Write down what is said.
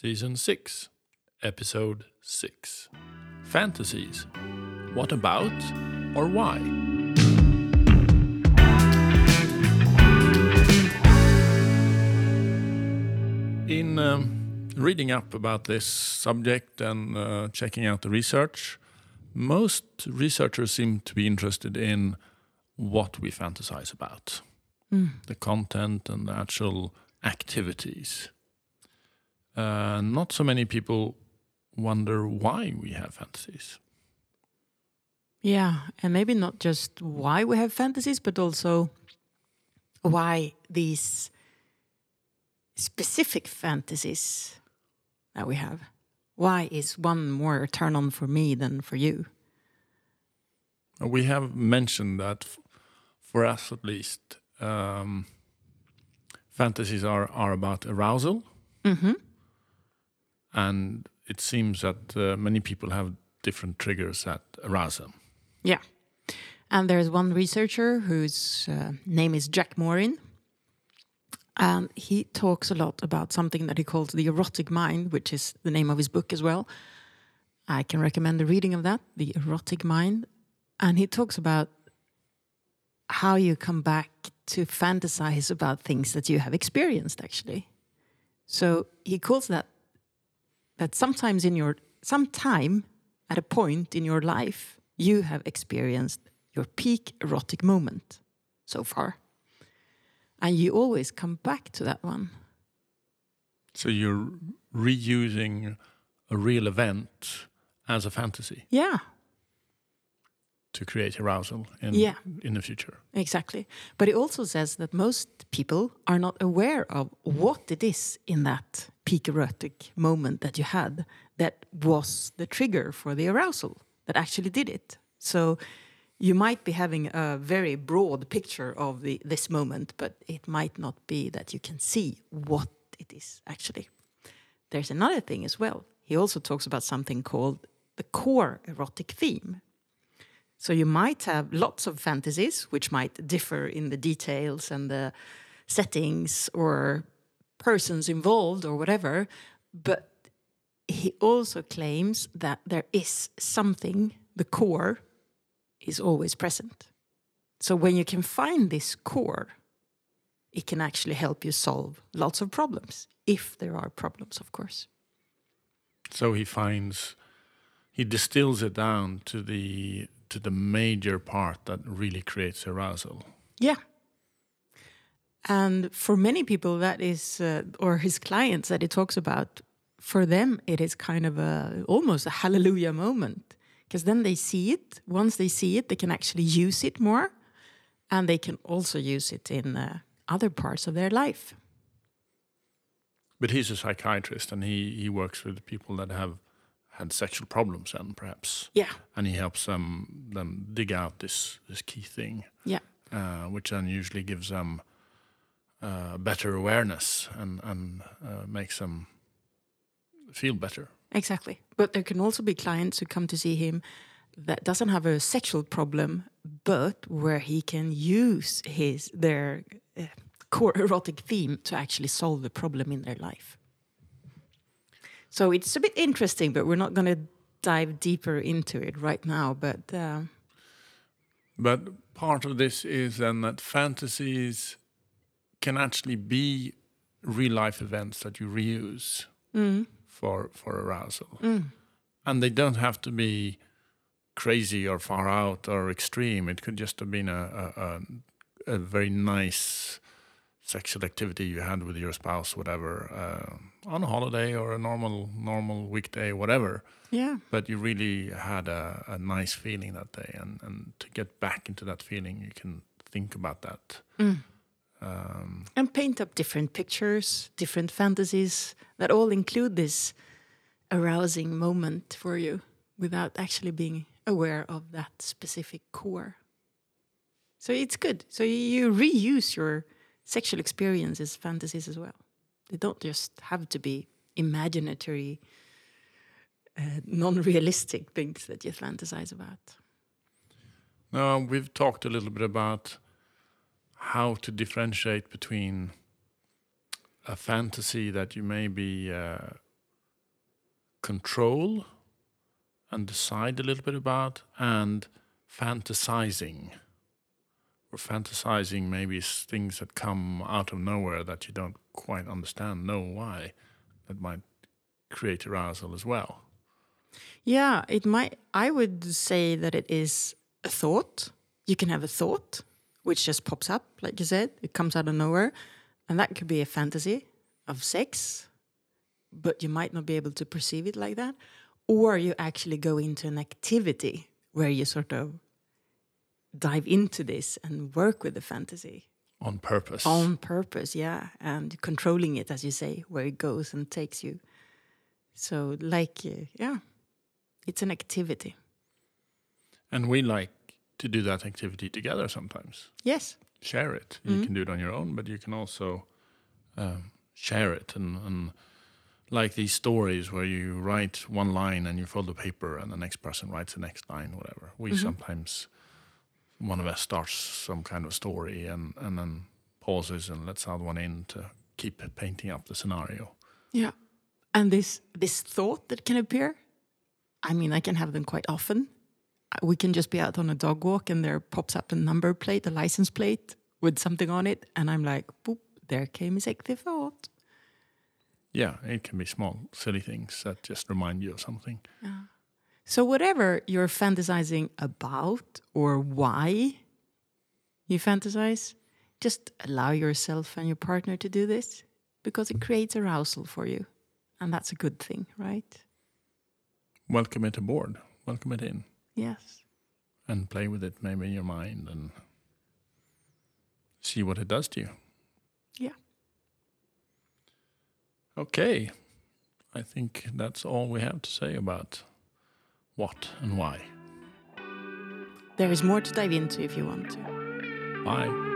Season 6, Episode 6 Fantasies. What about or why? In um, reading up about this subject and uh, checking out the research, most researchers seem to be interested in what we fantasize about the content and the actual activities. Uh, not so many people wonder why we have fantasies. Yeah, and maybe not just why we have fantasies, but also why these specific fantasies that we have. Why is one more turn on for me than for you? We have mentioned that f- for us at least, um, fantasies are, are about arousal. hmm And it seems that uh, many people have different triggers that arouse them. Yeah. And there's one researcher whose uh, name is Jack Morin. And he talks a lot about something that he calls the erotic mind, which is the name of his book as well. I can recommend the reading of that, The Erotic Mind. And he talks about how you come back to fantasize about things that you have experienced actually. So he calls that that sometimes in your sometime at a point in your life you have experienced your peak erotic moment so far. And you always come back to that one. So you're reusing a real event as a fantasy Yeah, to create arousal in, Yeah. in the future. exactly. But it also says that most people are not aware of what it is in that peak erotic moment that you had that was the trigger for the arousal that actually did it. So you might be having a very broad picture of the, this moment, but it might not be that you can see what it is actually. There's another thing as well. He also talks about something called the core erotic theme. So you might have lots of fantasies, which might differ in the details and the settings or persons involved or whatever. But he also claims that there is something, the core is always present. So when you can find this core, it can actually help you solve lots of problems, if there are problems, of course. So he finds, he distills it down to the to the major part that really creates arousal. Yeah. And for many people, that is, uh, or his clients that he talks about, for them, it is kind of a almost a hallelujah moment. Because then they see it. Once they see it, they can actually use it more, and they can also use it in uh, other parts of their life. But he's a psychiatrist and he, he works with people that have had sexual problems and perhaps. Yeah, and he helps them them dig out this this key thing, yeah, uh, which then usually gives them uh, better awareness and and uh, makes them feel better. exactly. But there can also be clients who come to see him that doesn't have a sexual problem, but where he can use his their uh, core erotic theme to actually solve the problem in their life. So it's a bit interesting, but we're not going to dive deeper into it right now. But uh, But part of this is then that fantasies can actually be real life events that you reuse mm. for for arousal, mm. and they don't have to be crazy or far out or extreme. It could just have been a a, a, a very nice sexual activity you had with your spouse, whatever, uh, on a holiday or a normal normal weekday, whatever. Yeah, but you really had a, a nice feeling that day. And, and to get back into that feeling you can think about that mm. Um, and paint up different pictures, different fantasies that all include this arousing moment for you without actually being aware of that specific core. So it's good. So you reuse your sexual experiences, fantasies as well. They don't just have to be imaginatory, uh, non realistic things that you fantasize about. now we've talked a little bit about how to differentiate between a fantasy that you maybe uh, control and decide a little bit about, and fantasizing. Or fantasizing maybe is things that come out of nowhere that you don't quite understand, know why, that might create arousal as well. Yeah, it might. I would say that it is a thought. You can have a thought which just pops up, like you said, it comes out of nowhere. And that could be a fantasy of sex, but you might not be able to perceive it like that. Or you actually go into an activity where you sort of dive into this and work with the fantasy. On purpose. On purpose, yeah. And controlling it, as you say, where it goes and takes you. So, like, yeah, it's an activity. And we like to do that activity together sometimes. Yes. Share it. You mm-hmm. can do it on your own, but you can also um, share it and, and like these stories where you write one line and you fold the paper and the next person writes the next line, whatever. We mm-hmm. sometimes one of us starts some kind of story and, and then pauses and lets the other one in to keep painting up the scenario. Yeah. And this this thought that can appear, I mean, I can have them quite often. We can just be out on a dog walk and there pops up a number plate, a license plate with something on it, and I'm like, boop, there came a active thought. Yeah, it can be small, silly things that just remind you of something. Yeah. So, whatever you're fantasizing about or why you fantasize, just allow yourself and your partner to do this because it creates arousal for you. And that's a good thing, right? Welcome it aboard. Welcome it in. Yes. And play with it maybe in your mind and see what it does to you. Yeah. Okay. I think that's all we have to say about what and why. There is more to dive into if you want to. Bye.